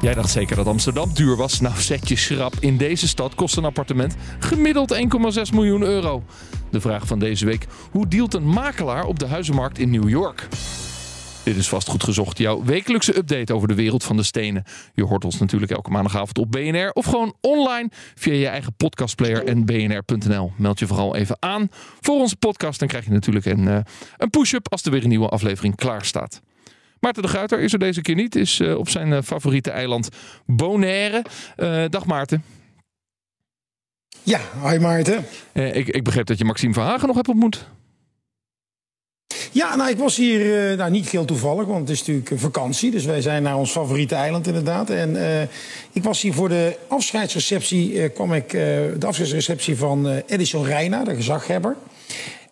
Jij dacht zeker dat Amsterdam duur was. Nou, zet je schrap. In deze stad kost een appartement gemiddeld 1,6 miljoen euro. De vraag van deze week: hoe dealt een makelaar op de huizenmarkt in New York? Dit is vast goed gezocht, jouw wekelijkse update over de wereld van de stenen. Je hoort ons natuurlijk elke maandagavond op BNR of gewoon online via je eigen podcastplayer en bnr.nl. Meld je vooral even aan voor onze podcast. Dan krijg je natuurlijk een, uh, een push-up als er weer een nieuwe aflevering klaar staat. Maarten de Guiter is er deze keer niet. Is uh, op zijn uh, favoriete eiland Bonaire. dag Maarten. Ja, hi Maarten. ik, ik begreep dat je Maxime Verhagen nog hebt ontmoet. Ja, nou, ik was hier uh, nou, niet heel toevallig, want het is natuurlijk vakantie. Dus wij zijn naar ons favoriete eiland inderdaad. En uh, ik was hier voor de afscheidsreceptie, uh, kwam ik, de afscheidsreceptie van Edison Reina, de gezaghebber.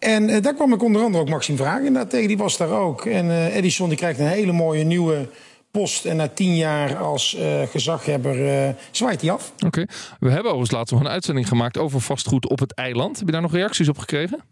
En daar kwam ik onder andere ook Maxime Vragen inderdaad tegen, die was daar ook. En Edison die krijgt een hele mooie nieuwe post. En na tien jaar als uh, gezaghebber uh, zwaait hij af. Oké. We hebben overigens laatst nog een uitzending gemaakt over vastgoed op het eiland. Heb je daar nog reacties op gekregen?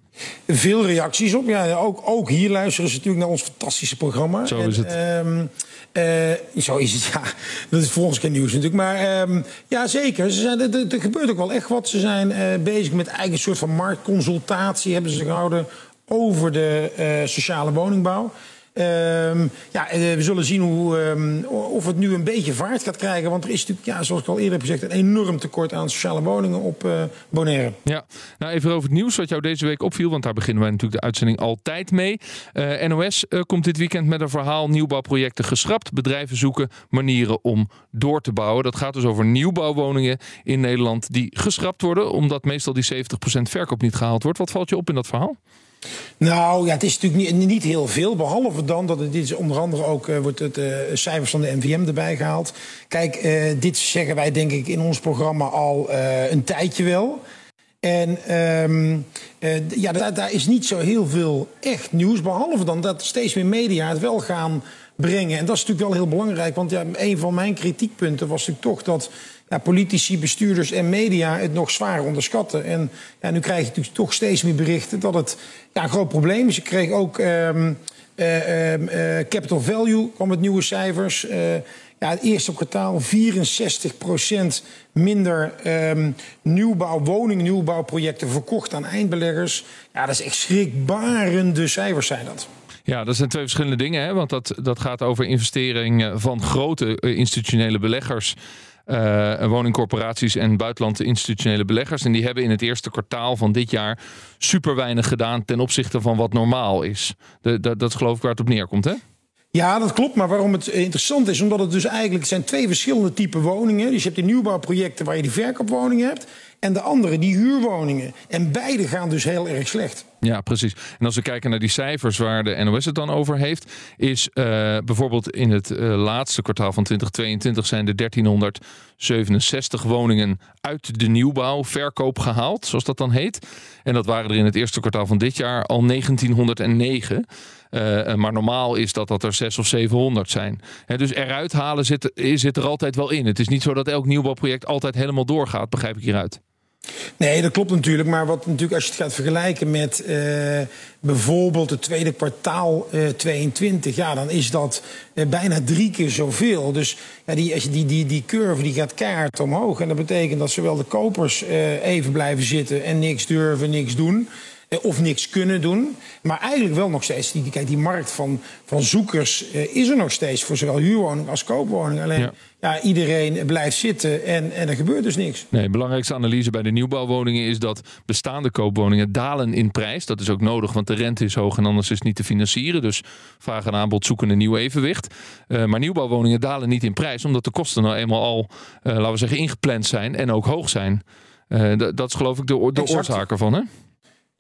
Veel reacties op. Ja, ook, ook hier luisteren ze natuurlijk naar ons fantastische programma. Zo is het. En, uh, zo is het, ja. Dat is voor ons geen nieuws natuurlijk. Maar um, ja, zeker. Ze zijn, er, er, gebeurt ook wel echt wat. Ze zijn bezig met een soort van marktconsultatie. Hebben ze gehouden over de sociale woningbouw. Um, ja, we zullen zien hoe, um, of het nu een beetje vaart gaat krijgen. Want er is natuurlijk, ja, zoals ik al eerder heb gezegd, een enorm tekort aan sociale woningen op uh, Bonaire. Ja, nou even over het nieuws wat jou deze week opviel. Want daar beginnen wij natuurlijk de uitzending altijd mee. Uh, NOS komt dit weekend met een verhaal nieuwbouwprojecten geschrapt. Bedrijven zoeken manieren om door te bouwen. Dat gaat dus over nieuwbouwwoningen in Nederland die geschrapt worden. Omdat meestal die 70% verkoop niet gehaald wordt. Wat valt je op in dat verhaal? Nou ja, het is natuurlijk niet, niet heel veel. Behalve dan dat het dit onder andere ook uh, wordt het uh, cijfers van de NVM erbij gehaald. Kijk, uh, dit zeggen wij denk ik in ons programma al een tijdje wel. En um, ja, daar, daar, is niet zo heel veel echt nieuws. Behalve dan dat steeds meer media het wel gaan brengen. En dat is natuurlijk wel heel belangrijk. Want ja, een van mijn kritiekpunten was natuurlijk toch dat politici, bestuurders en media het nog zwaar onderschatten. En ja, nu krijg je natuurlijk toch steeds meer berichten dat het ja, een groot probleem is. Je kreeg ook um, uh, uh, capital value, kwam met nieuwe cijfers. ja, het eerste kwartaal 64% minder um, nieuwbouw, woningnieuwbouwprojecten verkocht aan eindbeleggers. Ja, dat is echt schrikbarende cijfers zijn dat. Ja, dat zijn twee verschillende dingen. Hè? Want dat, dat gaat over investeringen van grote institutionele beleggers. Uh, woningcorporaties en buitenlandse institutionele beleggers. En die hebben in het eerste kwartaal van dit jaar super weinig gedaan ten opzichte van wat normaal is. De, dat geloof ik waar het op neerkomt, hè? Ja, dat klopt. Maar waarom het interessant is, omdat het dus eigenlijk zijn twee verschillende typen woningen. Dus je hebt die nieuwbouwprojecten waar je die verkoopwoningen hebt. En de andere, die huurwoningen. En beide gaan dus heel erg slecht. Ja, precies. En als we kijken naar die cijfers waar de NOS het dan over heeft, is uh, bijvoorbeeld in het uh, laatste kwartaal van 2022 zijn er 1367 woningen uit de nieuwbouw verkoop gehaald, zoals dat dan heet. En dat waren er in het eerste kwartaal van dit jaar al 1909. Uh, maar normaal is dat dat er 6 of 700 zijn. He, dus eruit halen zit, zit er altijd wel in. Het is niet zo dat elk nieuwbouwproject altijd helemaal doorgaat, begrijp ik hieruit. Nee, dat klopt natuurlijk. Maar wat natuurlijk, als je het gaat vergelijken met bijvoorbeeld het tweede kwartaal uh, 22, ja, dan is dat bijna drie keer zoveel. Dus ja, die, als je die, die, die curve die gaat keihard omhoog. En dat betekent dat zowel de kopers even blijven zitten en niks durven, niks doen of niks kunnen doen. Maar eigenlijk wel nog steeds, die, kijk, die markt van, van zoekers uh, is er nog steeds voor zowel huurwoning als koopwoning. Alleen ja. ja. iedereen blijft zitten en, en er gebeurt dus niks. Nee, belangrijkste analyse bij de nieuwbouwwoningen is dat bestaande koopwoningen dalen in prijs. Dat is ook nodig, want de rente is hoog en anders is het niet te financieren. Dus vraag en aanbod zoeken een nieuw evenwicht. Uh, maar nieuwbouwwoningen dalen niet in prijs, omdat de kosten nou eenmaal al, uh, laten we zeggen, ingepland zijn en ook hoog zijn. dat is geloof ik de, de oorzaak ervan, hè?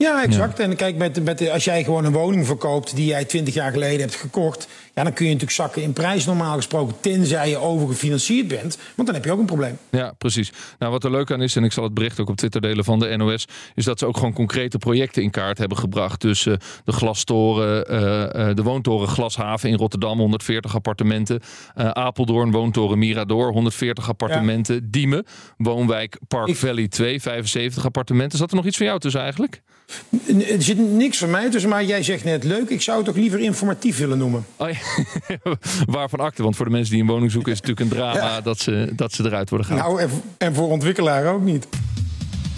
Ja, exact. En kijk, met, met, als jij gewoon een woning verkoopt die jij 20 jaar geleden hebt gekocht, ja, dan kun je natuurlijk zakken in prijs normaal gesproken, tenzij je overgefinancierd bent. Want dan heb je ook een probleem. Ja, precies. Nou, wat er leuk aan is, en ik zal het bericht ook op Twitter delen van de NOS, is dat ze ook gewoon concrete projecten in kaart hebben gebracht. Dus uh, de glastoren, uh, uh, de woontoren Glashaven in Rotterdam, 140 appartementen. Apeldoorn, woontoren Mirador, 140 appartementen. Ja. Diemen, woonwijk Park ik... Valley 2, 75 appartementen. Zat er nog iets van jou tussen eigenlijk? Er zit niks van mij tussen, maar jij zegt net leuk. Ik zou het ook liever informatief willen noemen. Oh ja. Waarvan akte? Want voor de mensen die een woning zoeken is het natuurlijk een drama ja. dat, ze, dat ze eruit worden gehaald. Nou, en, en voor ontwikkelaar ook niet.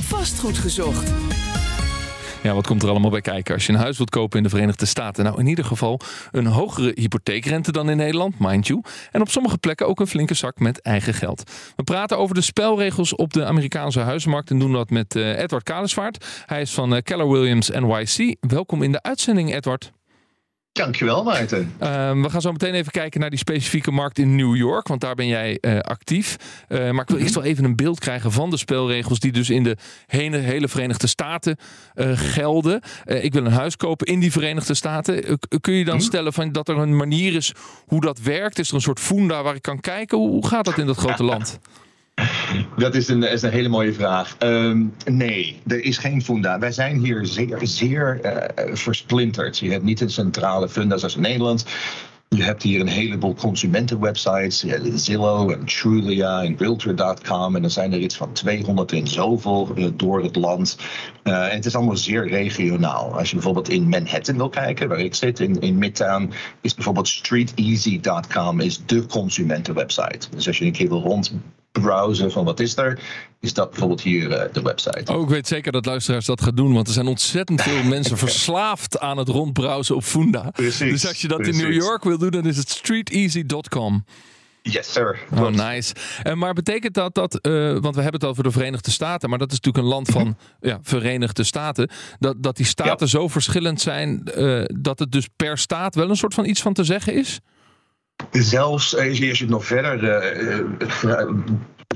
Vastgoed gezocht. Ja, wat komt er allemaal bij kijken als je een huis wilt kopen in de Verenigde Staten? Nou, in ieder geval een hogere hypotheekrente dan in Nederland, mind you. En op sommige plekken ook een flinke zak met eigen geld. We praten over de spelregels op de Amerikaanse huizenmarkt en doen dat met uh, Edward Kalesvaart. Hij is van uh, Keller Williams NYC. Welkom in de uitzending, Edward. Dankjewel, Maarten. Uh, we gaan zo meteen even kijken naar die specifieke markt in New York, want daar ben jij uh, actief. Uh, maar ik wil eerst wel even een beeld krijgen van de spelregels die dus in de hele, hele Verenigde Staten eh, gelden. ik wil een huis kopen in die Verenigde Staten. kun je dan mhm. stellen van dat er een manier is hoe dat werkt? Is er een soort funda waar ik kan kijken? Hoe gaat dat in dat grote land? Dat is een, is een hele mooie vraag. Um, nee, er is geen funda. Wij zijn hier zeer, zeer uh, versplinterd. Je hebt niet een centrale funda zoals in Nederland. Je hebt hier een heleboel consumentenwebsites, Zillow en Trulia en Realtor.com. En er zijn er iets van 200 en zoveel uh, door het land. En het is allemaal zeer regionaal. Als je bijvoorbeeld in Manhattan wil kijken, waar ik zit, in, in Midtown, is bijvoorbeeld StreetEasy.com is de consumentenwebsite. Dus als je een keer wil rond browsen van wat is er, is dat bijvoorbeeld hier uh, de website. Oh, ik weet zeker dat luisteraars dat gaan doen, want er zijn ontzettend veel mensen verslaafd aan het rondbrowsen op Funda. Precies, dus als je dat precies. in New York wil doen, dan is het streeteasy.com. Yes, sir. Oh, nice. En maar betekent dat dat, uh, want we hebben het over de Verenigde Staten, maar dat is natuurlijk een land van ja, Verenigde Staten, dat, dat die staten ja. zo verschillend zijn uh, dat het dus per staat wel een soort van iets van te zeggen is? Zelfs als je het nog verder uh,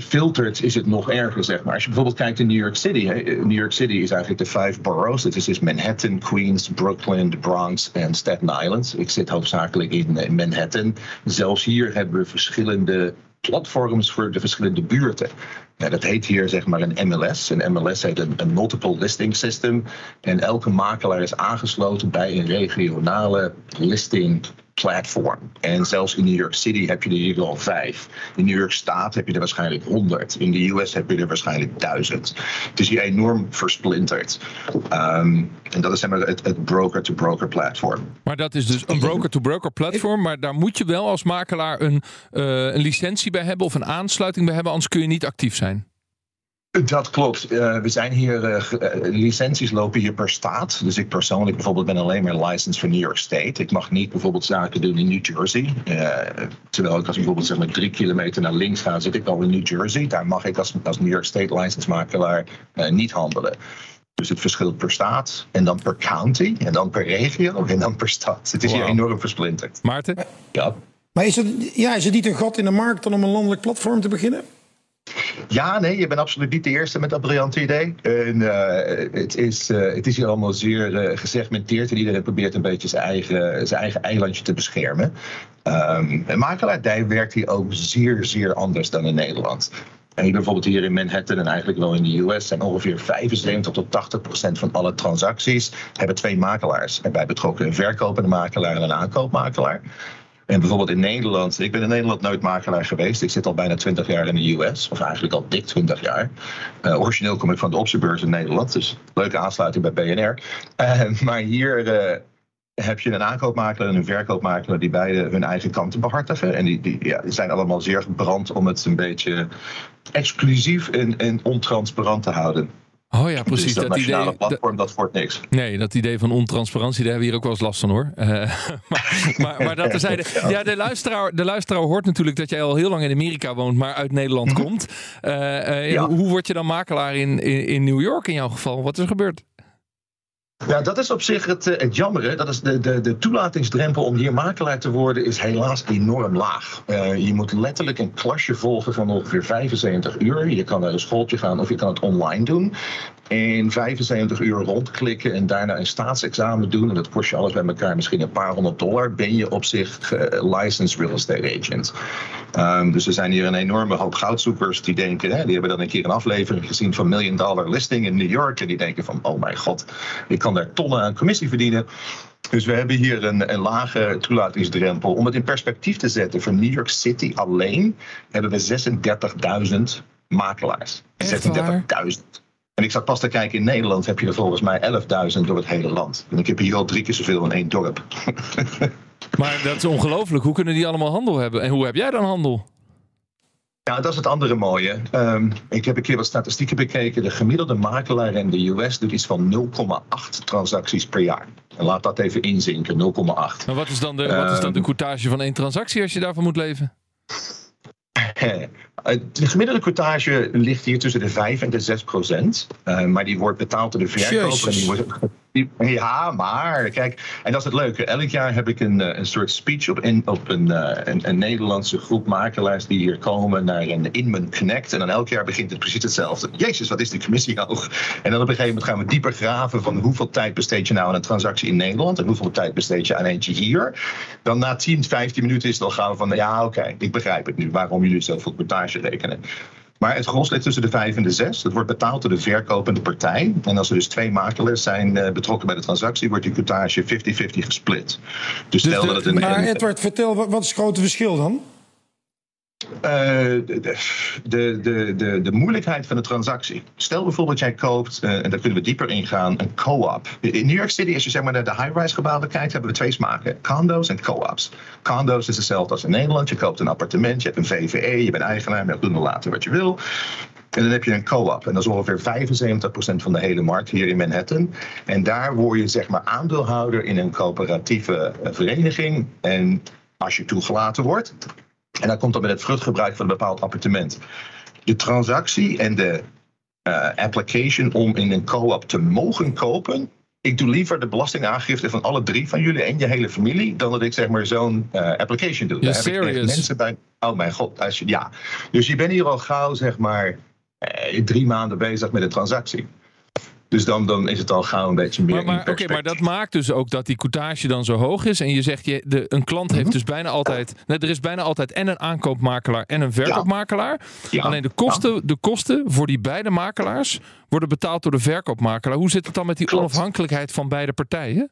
filtert, is het nog erger, zeg maar. Als je bijvoorbeeld kijkt in New York City. New York City is eigenlijk de vijf boroughs. Dat is dus Manhattan, Queens, Brooklyn, de Bronx en Staten Island. Ik zit hoofdzakelijk in Manhattan. Zelfs hier hebben we verschillende platforms voor de verschillende buurten. Ja, dat heet hier zeg maar een MLS. Een MLS heet een, een, multiple listing system. En elke makelaar is aangesloten bij een regionale listing platform. En zelfs in New York City heb je er hier al vijf. In New York Staat heb je er waarschijnlijk honderd. In de US heb je er waarschijnlijk duizend. Het is hier enorm versplinterd. Um, en dat is zeg het, broker-to-broker platform. Maar dat is dus een broker-to-broker platform. Maar daar moet je wel als makelaar een, uh, een licentie bij hebben of een aansluiting bij hebben. Anders kun je niet actief zijn. Dat klopt. Uh, we zijn hier, uh, licenties lopen hier per staat. Dus ik persoonlijk bijvoorbeeld ben alleen maar licensed voor New York State. Ik mag niet bijvoorbeeld zaken doen in New Jersey. Uh, terwijl ik als bijvoorbeeld zeg maar drie kilometer naar links ga, zit ik al in New Jersey. Daar mag ik als, als New York State license makelaar niet handelen. Dus het verschilt per staat en dan per county en dan per regio en dan per stad. Het is wow. hier enorm versplinterd. Maarten? Ja. Maar is het, ja, is het niet een gat in de markt dan om een landelijk platform te beginnen? Ja, nee, je bent absoluut niet de eerste met dat briljante idee. En, uh, het, is, uh, het is hier allemaal zeer uh, gesegmenteerd en iedereen probeert een beetje zijn eigen, zijn eigen eilandje te beschermen. Um, en makelaardij werkt hier ook zeer, zeer anders dan in Nederland. En bijvoorbeeld hier in Manhattan en eigenlijk wel in de US zijn ongeveer 75 tot 80 procent van alle transacties hebben twee makelaars erbij betrokken. Een verkopende makelaar en een aankoopmakelaar. En bijvoorbeeld in Nederland, ik ben in Nederland nooit makelaar geweest. Ik zit al bijna 20 jaar in de US, of eigenlijk al dik 20 jaar. Uh, origineel kom ik van de optiebeurs in Nederland, dus leuke aansluiting bij BNR. Uh, maar hier uh, heb je een aankoopmakelaar en een verkoopmakelaar die beide hun eigen kanten behartigen. En die, die, ja, zijn allemaal zeer gebrand om het een beetje exclusief en, en ontransparant te houden. Oh ja, precies. Dus dat, dat nationale idee, platform, dat wordt niks. Nee, dat idee van ontransparantie, daar hebben we hier ook wel eens last van hoor. Uh, maar, maar, maar, dat terzijde. Ja, de luisteraar, de luisteraar hoort natuurlijk dat jij al heel lang in Amerika woont, maar uit Nederland komt. Uh, uh, ja. Hoe word je dan makelaar in, in, in New York in jouw geval? Wat is er gebeurd? Ja, dat is op zich het, eh, het jammere. Dat is de, de, de toelatingsdrempel om hier makelaar te worden is helaas enorm laag. Uh, je moet letterlijk een klasje volgen van ongeveer 75 uur. Je kan naar een schooltje gaan of je kan het online doen. In 75 uur rondklikken en daarna een staatsexamen doen. En dat kost je alles bij elkaar misschien een paar honderd dollar. Ben je op zich uh, licensed real estate agent. Um, dus er zijn hier een enorme hoop goudzoekers die denken. Hè, die hebben dan een keer een aflevering gezien van Million Dollar Listing in New York. En die denken van, oh mijn god, ik kan daar tonnen aan commissie verdienen. Dus we hebben hier een, een, lage toelatingsdrempel. Om het in perspectief te zetten, voor New York City alleen hebben we 36.000 makelaars. 36.000. En ik zat pas te kijken, in Nederland heb je er volgens mij 11.000 door het hele land. En ik heb hier al drie keer zoveel in één dorp. maar dat is ongelooflijk. Hoe kunnen die allemaal handel hebben? En hoe heb jij dan handel? Ja, dat is het andere mooie. Um, ik heb een keer wat statistieken bekeken. De gemiddelde makelaar in de US doet iets van 0,8 transacties per jaar. En laat dat even inzinken, 0,8. Maar wat is dan de, wat is dan de ehm, courtage van één transactie als je daarvan moet leven? De gemiddelde courtage ligt hier tussen de 5 en de 6 procent. Uh, maar die wordt betaald door de verkoper. En die wordt, ja, maar kijk, en dat is het leuke. Elk jaar heb ik een, eh, een soort speech op, in, op een, uh, een, een, Nederlandse groep makelaars die hier komen naar een Inman Connect. En dan elk jaar begint het precies hetzelfde. Jezus, wat is die commissie hoog? En dan op een gegeven moment gaan we dieper graven van hoeveel tijd besteed je nou aan een transactie in Nederland en hoeveel tijd besteed je aan eentje hier. Dan na 10, 15 minuten is het gaan van ja, oké, ik begrijp het nu waarom jullie zoveel portage rekenen. Maar het gros ligt tussen de 5 en de 6. Dat wordt betaald door de verkopende partij. En als er dus twee makelaars zijn uh, betrokken bij de transactie, wordt die courtage 50-50 gesplit. Dus, stel dat het een. Maar Edward, vertel, wat is het grote verschil dan? Uh, de, de, de, de, moeilijkheid van de transactie. Stel bijvoorbeeld jij koopt, uh, en daar kunnen we dieper ingaan, een co-op. In New York City, als je zeg maar naar de high-rise gebouwen kijkt, hebben we twee smaken: condo's en co-ops. Condo's is hetzelfde als in Nederland. Je koopt een appartement, je hebt een VVE, je bent eigenaar, maar doe er later wat je wil. En dan heb je een co-op. En dat is ongeveer 75% van de hele markt hier in Manhattan. En daar word je zeg maar aandeelhouder in een coöperatieve eh, vereniging. En als je toegelaten wordt, en dan komt dan met het vruchtgebruik van een bepaald appartement. De transactie en de uh, application om in een co-op te mogen kopen. Ik doe liever de belastingaangifte van alle drie van jullie en je hele familie. dan dat ik zeg maar zo'n uh, application doe. Daar heb ik mensen bij. Oh mijn god, als je, ja. Dus je bent hier al gauw zeg maar eh, drie maanden bezig met een transactie. Dus dan, dan is het al gauw een beetje meer. Maar, maar, Oké, maar dat maakt dus ook dat die courtage dan zo hoog is. En je zegt, je, de, een klant heeft mhm. dus bijna altijd. Nee, er is bijna altijd en een aankoopmakelaar en een verkoopmakelaar. Ja. Alleen de kosten, de kosten voor die beide makelaars worden betaald door de verkoopmakelaar. Hoe zit het dan met die onafhankelijkheid van beide partijen?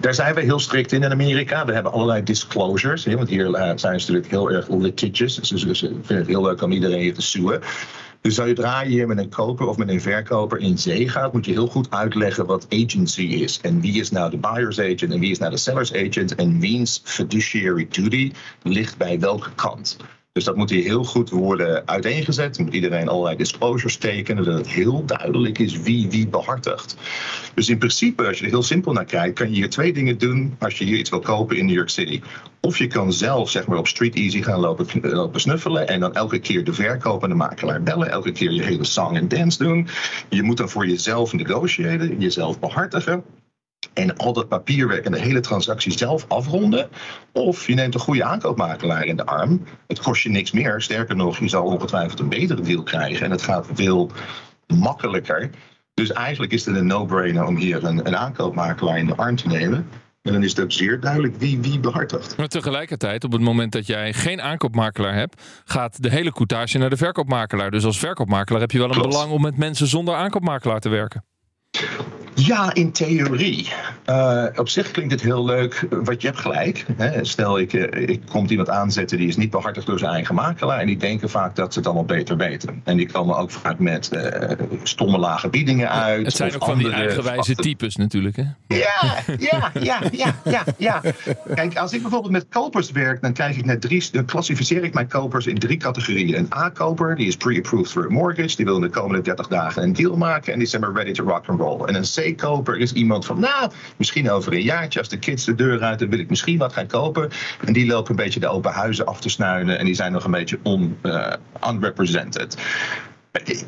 Daar zijn we heel strikt in in Amerika. We hebben allerlei disclosures. Want hier uh, zijn ze natuurlijk heel erg litigious. Dus ze vinden het heel leuk om iedereen hier te suwen. Dus zodra je hier met een koper of met een verkoper in zee gaat, moet je heel goed uitleggen wat agency is. En wie is nou de buyer's agent en wie is nou de seller's agent en wiens fiduciary duty ligt bij welke kant. Dus dat moet hier heel goed worden uiteengezet. moet iedereen allerlei disclosures tekenen, dat het heel duidelijk is wie wie behartigt. Dus in principe, als je er heel simpel naar kijkt, kan je hier twee dingen doen als je hier iets wil kopen in New York City. Of je kan zelf zeg maar, op Street Easy gaan lopen, lopen snuffelen en dan elke keer de verkopende makelaar bellen, elke keer je hele song en dance doen. Je moet dan voor jezelf negotiëren, jezelf behartigen en al dat papierwerk en de hele transactie zelf afronden. Of je neemt een goede aankoopmakelaar in de arm. Het kost je niks meer. Sterker nog, je zal ongetwijfeld een betere deal krijgen. En het gaat veel makkelijker. Dus eigenlijk is het een no-brainer om hier een, een aankoopmakelaar in de arm te nemen. En dan is het ook zeer duidelijk wie wie behartigt. Maar tegelijkertijd, op het moment dat jij geen aankoopmakelaar hebt, gaat de hele courtage naar de verkoopmakelaar. Dus als verkoopmakelaar heb je wel een belang om met mensen zonder aankoopmakelaar te werken. Ja, in theorie. Uh, op zich klinkt het heel leuk, wat je hebt gelijk. Hè. Stel, ik, uh, ik komt iemand aanzetten die is niet behartigd door zijn eigen makelaar. En die denken vaak dat ze het allemaal beter weten. En die komen ook vaak met uh, stomme lage biedingen uit. Het zijn ook van die eigenwijze types natuurlijk. Hè? Ja, ja, ja, ja, ja, ja. Kijk, als ik bijvoorbeeld met kopers werk, dan krijg ik net drie. Dan klassificeer ik mijn kopers in drie categorieën. Een A-koper, die is pre-approved for a mortgage. Die wil in de komende 30 dagen een deal maken. En die zijn maar ready to rock and roll. En een C koper is iemand van, nou, misschien over een jaartje als de kids de deur uit, dan wil ik misschien wat gaan kopen. En die lopen een beetje de open huizen af te snuinen en die zijn nog een beetje on, uh, unrepresented.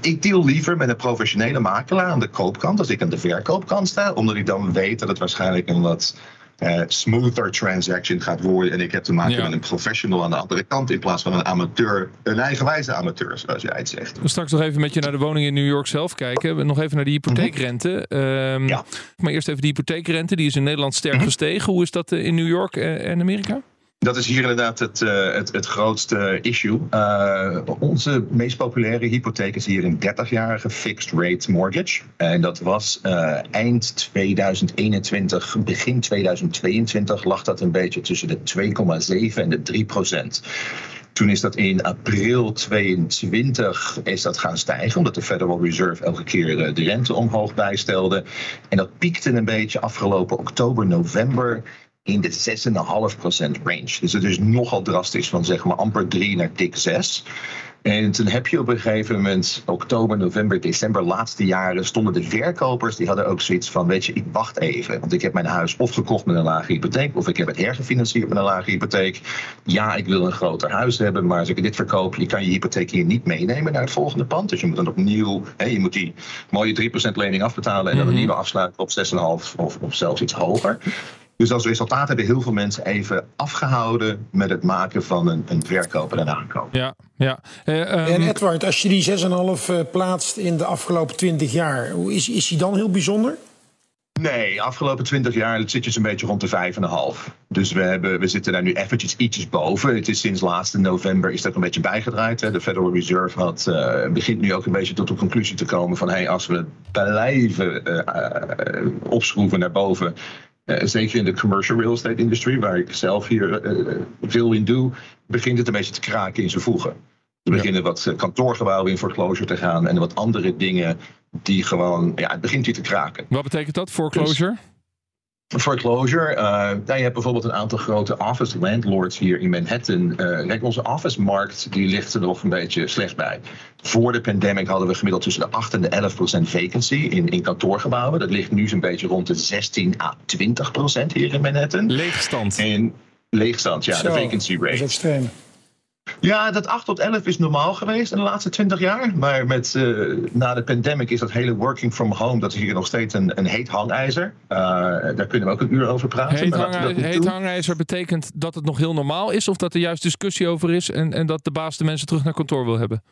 Ik deal liever met een professionele makelaar aan de koopkant als ik aan de verkoopkant sta, omdat ik dan weet dat het waarschijnlijk een wat smoother transaction gaat worden. En ik heb te maken Ja. met een professional aan de andere kant in plaats van een amateur, een eigenwijze amateur, zoals jij het zegt. Straks nog even met je naar de woning in New York zelf kijken. Nog even naar die hypotheekrente. Ehm, Ja. Maar eerst even die hypotheekrente. Die is in Nederland sterk gestegen. Hoe is dat eh, in New York eh, en Amerika? Dat is hier inderdaad het, eh, het, het grootste issue. Uh, onze meest populaire hypotheek is hier een 30-jarige fixed rate mortgage. En dat was uh, eind 2021, begin 2022 lag dat een beetje tussen de 2,7 en de 3 procent. Toen is dat in april 22 is dat gaan stijgen, omdat de Federal Reserve elke keer eh, de rente omhoog bijstelde. En dat piekte een beetje afgelopen oktober, november in de 6,5% range. Dus het is nogal drastisch van zeg maar amper 3 naar dik 6. En toen heb je op een gegeven moment, oktober, november, december, laatste jaren, stonden de verkopers, die hadden ook zoiets van, weet je, ik wacht even. Want ik heb mijn huis of gekocht met een lage hypotheek, of ik heb het hergefinancierd met een lage hypotheek. Ja, ik wil een groter huis hebben, maar als ik dit verkoop, je kan je hypotheek hier niet meenemen naar het volgende pand. Dus je moet dan opnieuw, hè, je moet die mooie 3% lening afbetalen en dan een nieuwe afsluiten op 6,5 of, of zelfs iets hoger. Dus als resultaat hebben heel veel mensen even afgehouden met het maken van een, een verkoop en een aankoop. Ja, ja. Uh, um... En Edward, als je die 6,5 uh, plaatst in de afgelopen 20 jaar, hoe is, is die dan heel bijzonder? Nee, afgelopen 20 jaar zit je zo'n beetje rond de 5,5. Dus we, hebben, we zitten daar nu eventjes ietsjes boven. Het is sinds laatste november is dat een beetje bijgedraaid. Hè. De Federal Reserve had, uh, begint nu ook een beetje tot de conclusie te komen van... Hey, als we blijven uh, uh, opschroeven naar boven... Uh, zeker in de commercial real estate industry, waar ik zelf hier uh, veel in doe, begint het een beetje te kraken in zijn voegen. Er beginnen ja. wat kantoorgebouwen in foreclosure te gaan en wat andere dingen die gewoon, ja, het begint hier te kraken. Wat betekent dat, foreclosure? Dus, foreclosure, uh, nou, je hebt bijvoorbeeld een aantal grote office landlords hier in Manhattan. kijk, onze office-markt die ligt er nog een beetje slecht bij. Voor de pandemic hadden we gemiddeld tussen de 8 en de 11 procent vacancy in, in kantoorgebouwen. Dat ligt nu zo'n beetje rond de 16 à 20 procent hier in Manhattan. Leegstand. En leegstand, ja, Zo, de vacancy rate. Dat is extreem. Ja, dat 8 tot 11 is normaal geweest in de laatste 20 jaar. Maar met, uh, na de pandemic is dat hele working from home, dat is hier nog steeds een, een heet hangijzer. Uh, daar kunnen we ook een uur over praten. Heet, hang, heet hangijzer betekent dat het nog heel normaal is of dat er juist discussie over is en, en dat de baas de mensen terug naar kantoor wil hebben?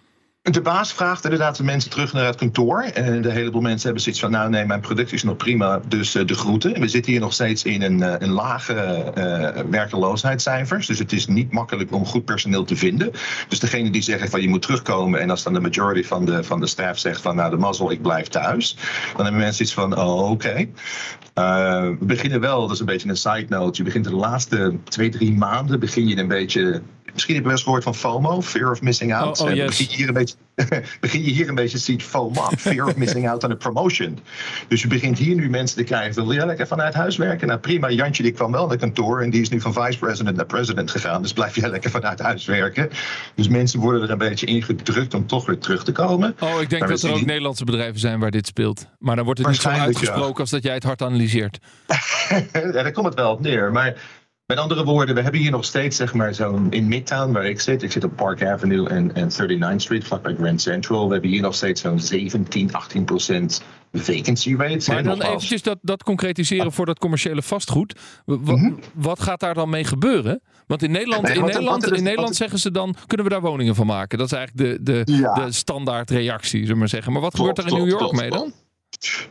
De baas vraagt inderdaad de mensen terug naar het kantoor. En de heleboel mensen hebben zoiets van: nou, nee, mijn product is nog prima, dus uh, de groeten. En we zitten hier nog steeds in een, uh, een lage uh, werkeloosheidscijfers. Dus het is niet makkelijk om goed personeel te vinden. Dus degene die zeggen van je moet terugkomen. En als dan de majority van de, van de staff zegt van nou, de mazzel, ik blijf thuis. Dan hebben mensen iets van: oh, oké. We beginnen wel, dat is een beetje een side note. Je begint de laatste twee, drie maanden begin je een beetje. Misschien heb je wel eens gehoord van FOMO, Fear of Missing Out. Oh, oh, yes. begin, je hier een beetje, begin je hier een beetje te zien FOMO, Fear of Missing Out aan een promotion. Dus je begint hier nu mensen te krijgen, wil je lekker vanuit huis werken? Nou prima, Jantje die kwam wel naar kantoor en die is nu van vice president naar president gegaan. Dus blijf jij lekker vanuit huis werken. Dus mensen worden er een beetje ingedrukt om toch weer terug te komen. Oh, ik denk dat er ook Nederlandse bedrijven zijn waar dit speelt. Maar dan wordt het niet zo uitgesproken ja. als dat jij het hard analyseert. ja, daar komt het wel op neer. Maar met andere woorden, we hebben hier nog steeds, zeg maar, zo'n in Midtown waar ik zit. Ik zit op Park Avenue en, en 39th Street, vlakbij Grand Central. We hebben hier nog steeds zo'n 17, 18 procent vacancy rate. Maar dan eventjes dat, dat concretiseren ah. voor dat commerciële vastgoed. W mm -hmm. Wat gaat daar dan mee gebeuren? Want in Nederland, nee, in wat, Nederland, wat is, in Nederland zeggen ze dan, kunnen we daar woningen van maken? Dat is eigenlijk de, de, ja. de standaard reactie, zullen we maar zeggen. Maar wat gebeurt er in New York klopt, mee dan?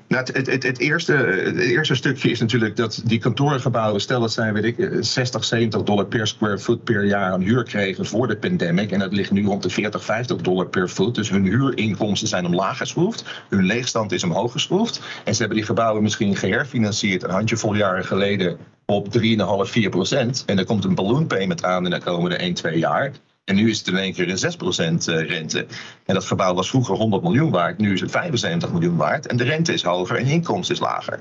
Nou, het, het, het, eerste, het eerste stukje is natuurlijk dat die kantoorgebouwen, stel dat zij weet ik, 60, 70 dollar per square foot per jaar aan huur kregen voor de pandemic. En dat ligt nu rond de 40, 50 dollar per foot. Dus hun huurinkomsten zijn omlaag geschroefd. Hun leegstand is omhoog geschroefd. En ze hebben die gebouwen misschien geherfinancierd een handjevol jaren geleden op 3,5, 4 procent. En er komt een balloon payment aan in de komende 1, 2 jaar. En nu is het in één keer een 6% rente. En dat gebouw was vroeger 100 miljoen waard. Nu is het 75 miljoen waard. En de rente is hoger en de inkomst is lager.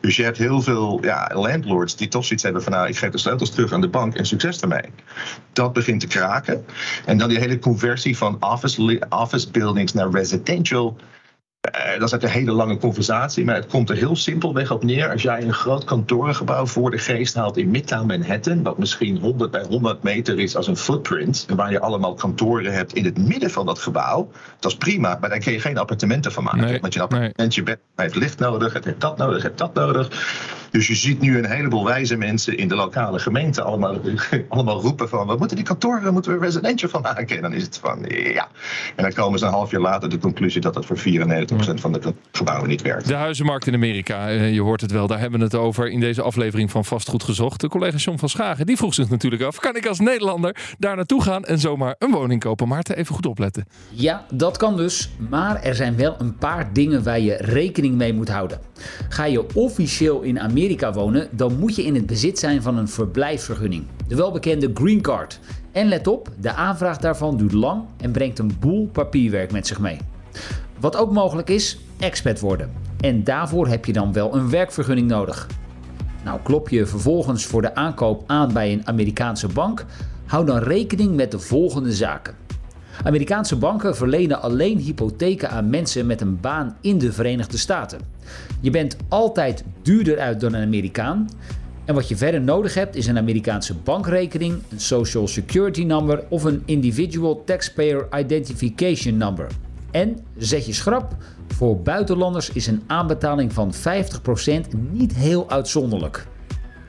Dus je hebt heel veel ja, landlords die toch zoiets hebben van... nou, ik geef de sleutels terug aan de bank en succes ermee. Dat begint te kraken. En dan die hele conversie van office, office buildings naar residential... Uh, dat is een hele lange conversatie, maar het komt er heel simpelweg op neer. Als jij een groot kantorengebouw voor de geest haalt in Midtown Manhattan, wat misschien 100 bij 100 meter is als een footprint, en waar je allemaal kantoren hebt in het midden van dat gebouw, dat is prima, maar daar kun je geen appartementen van maken. Nee, Want je appartementje bent, heeft licht nodig, het heeft dat nodig, het heeft dat nodig. Dus je ziet nu een heleboel wijze mensen in de lokale gemeente allemaal, allemaal roepen van, wat moeten die kantoren, moeten we residential van maken? En dan is het van, ja. En dan komen ze een half jaar later de conclusie dat het voor 94% van de gebouwen niet werkt. De huizenmarkt in Amerika, eh, je hoort het wel, daar hebben we het over in deze aflevering van Vastgoed Gezocht. De collega John van Schagen, die vroeg zich natuurlijk af, kan ik als Nederlander daar naartoe gaan en zomaar een woning kopen? Maarten, even goed opletten. Ja, dat kan dus, maar er zijn wel een paar dingen waar je rekening mee moet houden. Ga je officieel in Amerika wonen, dan moet je in het bezit zijn van een verblijfsvergunning, de welbekende Green Card. En let op, de aanvraag daarvan duurt lang en brengt een boel papierwerk met zich mee. Wat ook mogelijk is, expat worden. En daarvoor heb je dan wel een werkvergunning nodig. Nou, klop je vervolgens voor de aankoop aan bij een Amerikaanse bank, hou dan rekening met de volgende zaken. Amerikaanse banken verlenen alleen hypotheken aan mensen met een baan in de Verenigde Staten. Je bent altijd duurder uit dan een Amerikaan. En wat je verder nodig hebt is een Amerikaanse bankrekening, een Social Security number of een Individual Taxpayer Identification number. En zet je schrap, voor buitenlanders is een aanbetaling van 50% niet heel uitzonderlijk.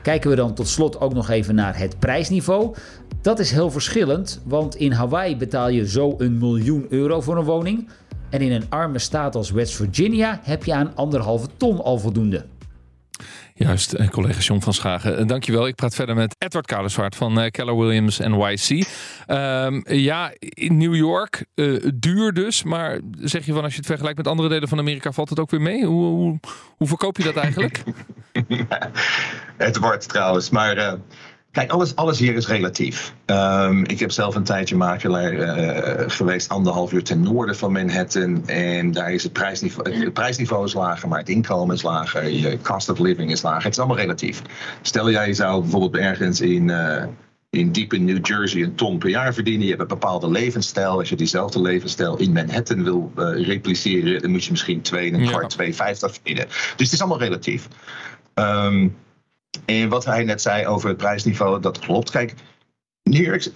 Kijken we dan tot slot ook nog even naar het prijsniveau. Dat is heel verschillend, want in Hawaii betaal je zo een miljoen euro voor een woning. En in een arme staat als West Virginia heb je aan anderhalve ton al voldoende. Juist, eh, collega John van Schagen. Eh, dankjewel. Ik praat verder met Edward Kaderswaard van uh, Keller Williams NYC. Um, ja, in New York, uh, duur dus. Maar zeg je van als je het vergelijkt met andere delen van Amerika, valt het ook weer mee? Hoe, hoe, hoe verkoop je dat eigenlijk? het wordt trouwens, maar... Uh... Kijk, alles, alles hier is relatief. Um, ik heb zelf een tijdje makelaar uh, geweest, anderhalf uur ten noorden van Manhattan. En daar is het prijsniveau, het prijsniveau is lager, maar het inkomen is lager. Je cost of living is lager. Het is allemaal relatief. Stel jij zou bijvoorbeeld ergens in, uh, in diep in New Jersey een ton per jaar verdienen. Je hebt een bepaalde levensstijl. Als je diezelfde levensstijl in Manhattan wil uh, repliceren, dan moet je misschien 2 en een kwart, 2,50 verdienen. Dus het is allemaal relatief. Um, en wat hij net zei over het prijsniveau, dat klopt. Kijk, New York,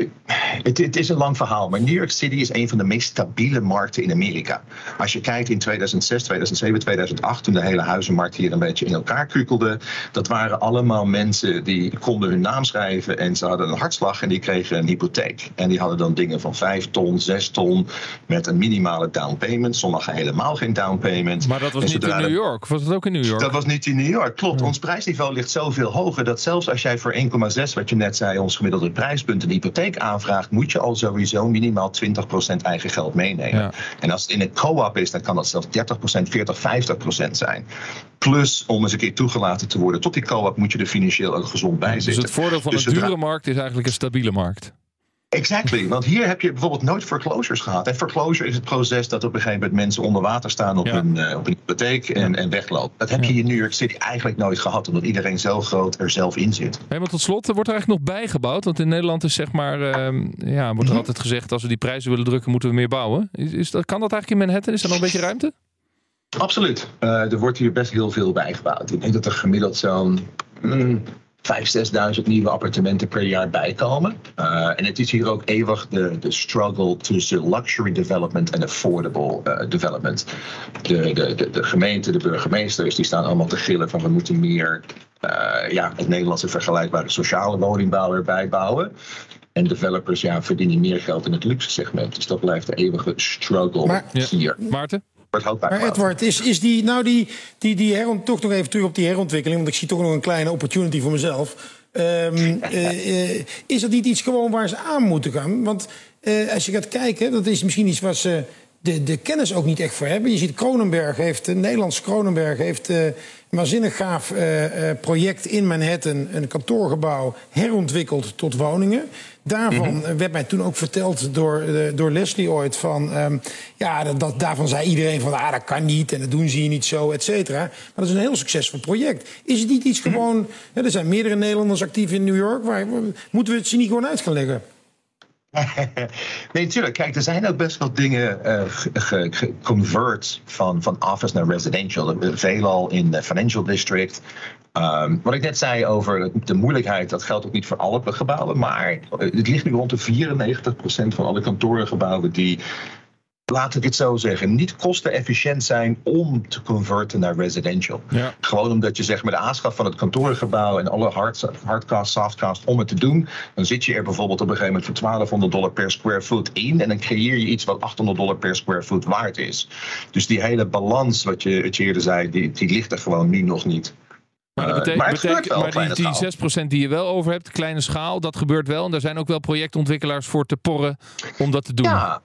het, het, is een lang verhaal, maar New York City is een van de meest stabiele markten in Amerika. Als je kijkt in 2006, 2007, 2008, toen de hele huizenmarkt hier een beetje in elkaar kukelde, dat waren allemaal mensen die konden hun naam schrijven en ze hadden een hartslag en die kregen een hypotheek. En die hadden dan dingen van 5 ton, 6 ton met een minimale down payment, sommigen helemaal geen down payment. Maar dat was niet in New York, was het ook in New York? Dat was niet in New York, klopt. Ja. Ons prijsniveau ligt zoveel hoger dat zelfs als jij voor 1,6, wat je net zei, ons gemiddelde prijspunt een hypotheek aanvraagt, moet je al sowieso minimaal 20% eigen geld meenemen. Ja. En als het in een co-op is, dan kan dat zelfs 30%, 40, 50% zijn. Plus, om eens een keer toegelaten te worden tot die co-op, moet je er financieel ook gezond bij Dus zitten. het voordeel van Dus een dure markt is eigenlijk een stabiele markt. Exactly, want hier heb je bijvoorbeeld nooit foreclosures gehad. En foreclosure is het proces dat op een gegeven moment mensen onder water staan op, Ja. een, eh, op een hypotheek en, en weglopen. Dat heb je in New York City eigenlijk nooit gehad, omdat iedereen zo groot er zelf in zit. Hey, maar tot slot, wordt er eigenlijk nog bijgebouwd? Want in Nederland is zeg maar, ehm, ja, wordt er altijd gezegd als we die prijzen willen drukken, moeten we meer bouwen. Is, is dat, kan dat eigenlijk in Manhattan? Is er nog een beetje ruimte? Absoluut. Eh, er wordt hier best heel veel bijgebouwd. Ik denk dat er gemiddeld zo'n mm, 5.000, 6.000 nieuwe appartementen per jaar bijkomen. Eh, en het is hier ook eeuwig de, de struggle tussen luxury development en affordable eh, development. De, de, de, de gemeente, de burgemeesters, die staan allemaal te gillen van we moeten meer eh, ja, het Nederlandse vergelijkbare sociale woningbouw erbij bouwen. En developers ja, verdienen meer geld in het luxe segment. Dus dat blijft de eeuwige struggle Maar- Ja. hier. Maarten? Wordt Maar. Edward, is, is die, nou die, die, die heront, toch nog even terug op die herontwikkeling, want ik zie toch nog een kleine opportunity voor mezelf. Ehm, eh, eh, is dat niet iets gewoon waar ze aan moeten gaan? Want eh, als je gaat kijken, dat is misschien iets waar ze de, de kennis ook niet echt voor hebben. Je ziet Kronenberg heeft, Nederlands Kronenberg heeft waanzinnig gaaf eh, eh, project in Manhattan, een kantoorgebouw, herontwikkeld tot woningen. Daarvan eh, werd mij toen ook verteld door, eh, door Leslie ooit van... ehm, ja, dat, dat, daarvan zei iedereen van, ah, dat kan niet en dat doen ze hier niet zo, et cetera. Maar dat is een heel succesvol project. Is het niet iets gewoon... hè, er zijn meerdere Nederlanders actief in New York. Waar, moeten we het ze niet gewoon uit gaan leggen? Nee, natuurlijk. Kijk, er zijn ook best wel dingen uh, geconvert van, van office naar residential. Veelal in de financial district. Um, wat ik net zei over de moeilijkheid, dat geldt ook niet voor alle gebouwen. Maar het ligt nu rond de 94% van alle kantorengebouwen die laten we dit zo zeggen, niet kostenefficiënt zijn om te converten naar residential. Ja. Gewoon omdat je zeg maar de aanschaf van het kantorengebouw en alle hard, hardcast, softcast om het te doen, dan zit je er bijvoorbeeld op een gegeven moment voor 1200 dollar per square foot in en dan creëer je iets wat 800 dollar per square foot waard is. Dus die hele balans, wat je, wat je eerder zei, die, die ligt er gewoon nu nog niet. Maar, dat betekent, maar, betekent, maar die, die 6% die je wel over hebt, kleine schaal, dat gebeurt wel. En daar zijn ook wel projectontwikkelaars voor te porren om dat te doen. Ja,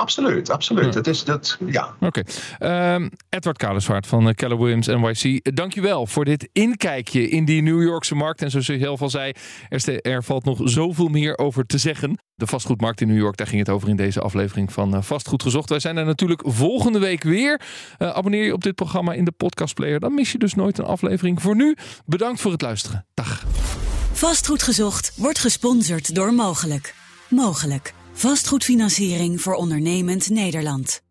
Absoluut, absoluut. Het is dat, ja. Oké. Ehm, Edward Kalesvaart van uh, Keller Williams NYC. Dankjewel voor dit inkijkje in die New Yorkse markt. En zoals je heel veel zei, er, er, valt nog zoveel meer over te zeggen. De vastgoedmarkt in New York, daar ging het over in deze aflevering van uh, Vastgoed Gezocht. Wij zijn er natuurlijk volgende week weer. Uh, abonneer je op dit programma in de podcastplayer. Dan mis je dus nooit een aflevering. Voor nu, bedankt voor het luisteren. Dag. Vastgoed Gezocht wordt gesponsord door Mogelijk. Mogelijk. Vastgoedfinanciering voor ondernemend Nederland.